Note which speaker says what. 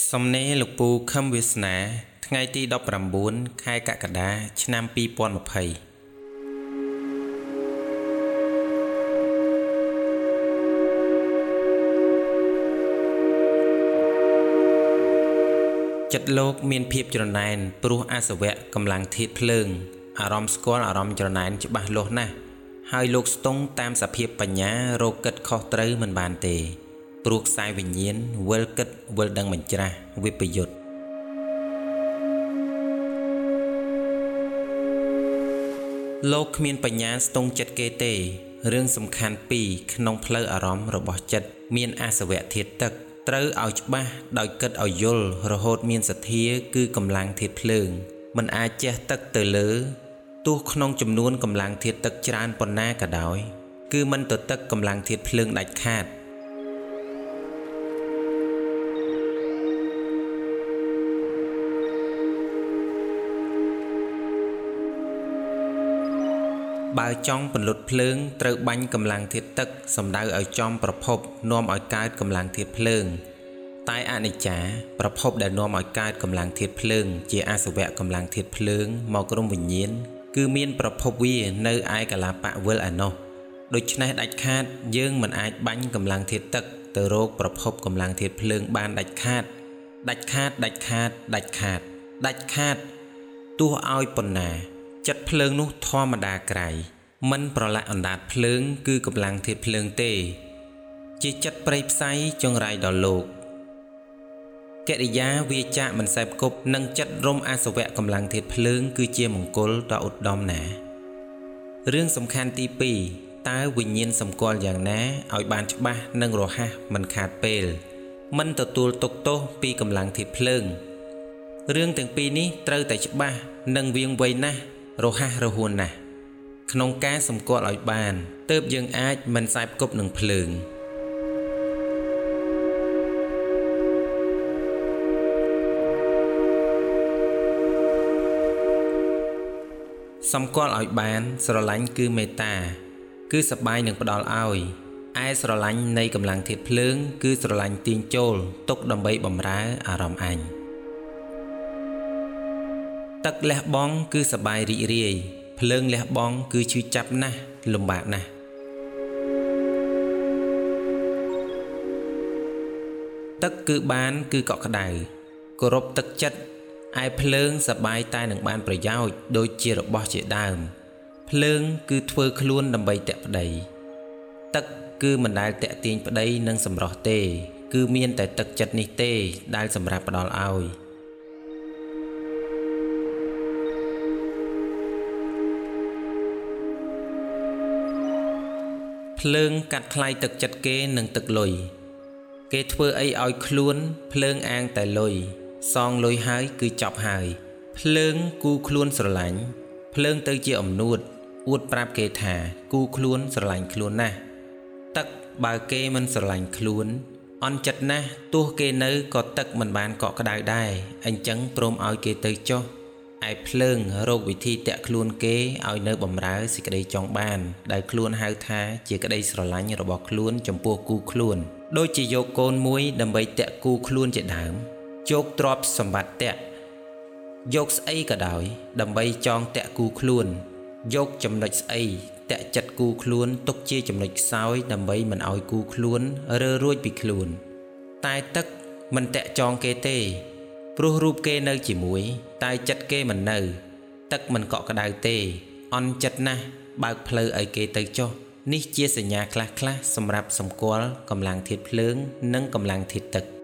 Speaker 1: សំណេរលោកពូខឹមវាសនា ថ្ងៃទី19ខែកក្កដា ឆ្នាំ2020ចិត្តលោកមានភាពច្រណែនព្រោះអសវៈកម្លាំងធាតភ្លើងអារម្មណ៍ស្គាល់អារម្មណ៍ច្រណែនច្បាស់លាស់ណាស់ហើយលោកស្ទង់តាមសភាពបញ្ញារកគិតខុសត្រូវមិនបានទេ ព្រោះខ្សែវិញ្ញាណវិលគិតវិលដឹងមិនច្រាស់វិបយុទ្ធលោកគ្មានបញ្ញាស្ទង់ចិត្តគេទេរឿងសំខាន់ពីរក្នុងផ្លូវអារម្មណ៍របស់ចិត្តមានអាសវៈធាតុទឹកត្រូវឲ្យច្បាស់ដោយគិតឲ្យយល់រហូតមានសទ្ធាគឺកម្លាំងធាតុភ្លើងมันអាចជះទឹកទៅលើទោះក្នុងចំនួនកម្លាំងធាតុទឹកច្រើនប៉ុណ្ណាក៏ដោយ គឺมันទៅទឹកកម្លាំងធាតុភ្លើងដាច់ខាត បើចង់ពន្លត់ភ្លើងត្រូវបាញ់កម្លាំងធាតុទឹកសំដៅឲ្យចំប្រភពនាំឲ្យកើតកម្លាំងធាតុភ្លើង តែអនិច្ចាប្រភពដែលនាំឲ្យកើតកម្លាំងធាតុភ្លើង ជាអសវៈកម្លាំងធាតុភ្លើងមកក្រុមវិញ្ញាណគឺមានប្រភពវានៅឯកលាបៈវិលឯណោះដូច្នេះដាច់ខាត យើងមិនអាចបាញ់កម្លាំងធាតុទឹកទៅរកប្រភពកម្លាំងធាតុភ្លើងបានដាច់ខាត ដាច់ខាតដាច់ខាតដាច់ខាតដាច់ខាតទោះឲ្យប៉ុណ្ណា ចិត្តភ្លើងនោះធម្មតាក្រៃមិនប្រឡាក់អណ្ដាតភ្លើង គឺកម្លាំងធាតុភ្លើងទេ ជាចិត្តប្រៃផ្សៃចងរាយដល់លោកកិរិយាវាចាកមិនសែបគប់និងចិត្តរំអសវៈកម្លាំងធាតុភ្លើង គឺជាមង្គលដ៏ឧត្តមណារឿងសំខាន់ទី2តើវិញ្ញាណសម្គាល់យ៉ាងណាឲ្យបានច្បាស់និងរហ័សមិនខាតពេលមិនទទួលទុកទោសពីកម្លាំងធាតុភ្លើងរឿងទាំងពីរនេះត្រូវតែច្បាស់និងវៀងវៃណាស់ រហ័សរហួនណាស់ក្នុងការសម្គាល់ឲ្យបានទើបយើងអាចមិនសែបគប់នឹងភ្លើងសម្គាល់ឲ្យបាន ស្រឡាញ់គឺមេត្តា គឺសបាយនឹងផ្ដល់ឲ្យឯស្រឡាញ់នៃកម្លាំងធាតភ្លើង គឺស្រឡាញ់ទាញចូលទុកដើម្បីបំរើអារម្មណ៍អញ ទឹកលះបង់គឺសបាយរីករាយភ្លើងលះបង់គឺឈឺចាប់ណាស់លំបាកណាស់ទឹកគឺបានគឺកក់ក្ដៅគោរពទឹកចិត្តឯភ្លើងសបាយតែនឹងបានប្រយោជន៍ដូចជារបស់ជាដើម ភ្លើងគឺធ្វើខ្លួនដើម្បីតាក់ប្តីទឹកគឺមិនដែលតាក់ទាញប្តីនឹងសម្រស់ទេ គឺមានតែទឹកចិត្តនេះទេដែលសម្រាប់ផ្ដល់ឲ្យ ភ្លើងកាត់ថ្លៃទឹកចិត្តគេនឹងទឹកលុយគេធ្វើអីឲ្យខ្លួនភ្លើងអាងតែលុយសងលុយហើយគឺចប់ហើយ ភ្លើងគូខ្លួនស្រឡាញ់ភ្លើងទៅជាអំនួតអួតប្រាប់គេថាគូខ្លួនស្រឡាញ់ខ្លួនណាស់ទឹកបើគេមិនស្រឡាញ់ខ្លួន អន់ចិត្តណាស់ទោះគេនៅក៏ទឹកមិនបានកក់ក្ដៅដែរអញ្ចឹងព្រមឲ្យគេទៅចុះ ឯភ្លើងរោគវិធីតាក់ខ្លួនគេឲ្យនៅបំរើសេចក្តីចង់បាន ដែលខ្លួនហៅថាជាក្តីស្រឡាញ់របស់ខ្លួនចំពោះគូខ្លួនដូចជាយកកូនមួយដើម្បីតាក់គូខ្លួនជាដើមជោគទ្រព្យសម្បត្តិតាក់យកស្អីក៏ដោយ ដើម្បីចងតាក់គូខ្លួន យកចំណុចស្អីតាក់ចិត្តគូខ្លួនទុកជាចំណុចខ្សោយដើម្បីមិនឲ្យគូខ្លួនរើរួចពីខ្លួន តែទឹកមិនតាក់ចងគេទេ ព្រោះរូបគេនៅជាមួយ តែចិត្តគេមិននៅ ទឹកមិនកក់ក្ដៅទេ អន់ចិត្តណាស់បើកផ្លូវឲ្យគេទៅចុះនេះជាសញ្ញាខ្លះៗសម្រាប់សម្គាល់កម្លាំងធាតុភ្លើង និងកម្លាំងធាតុទឹក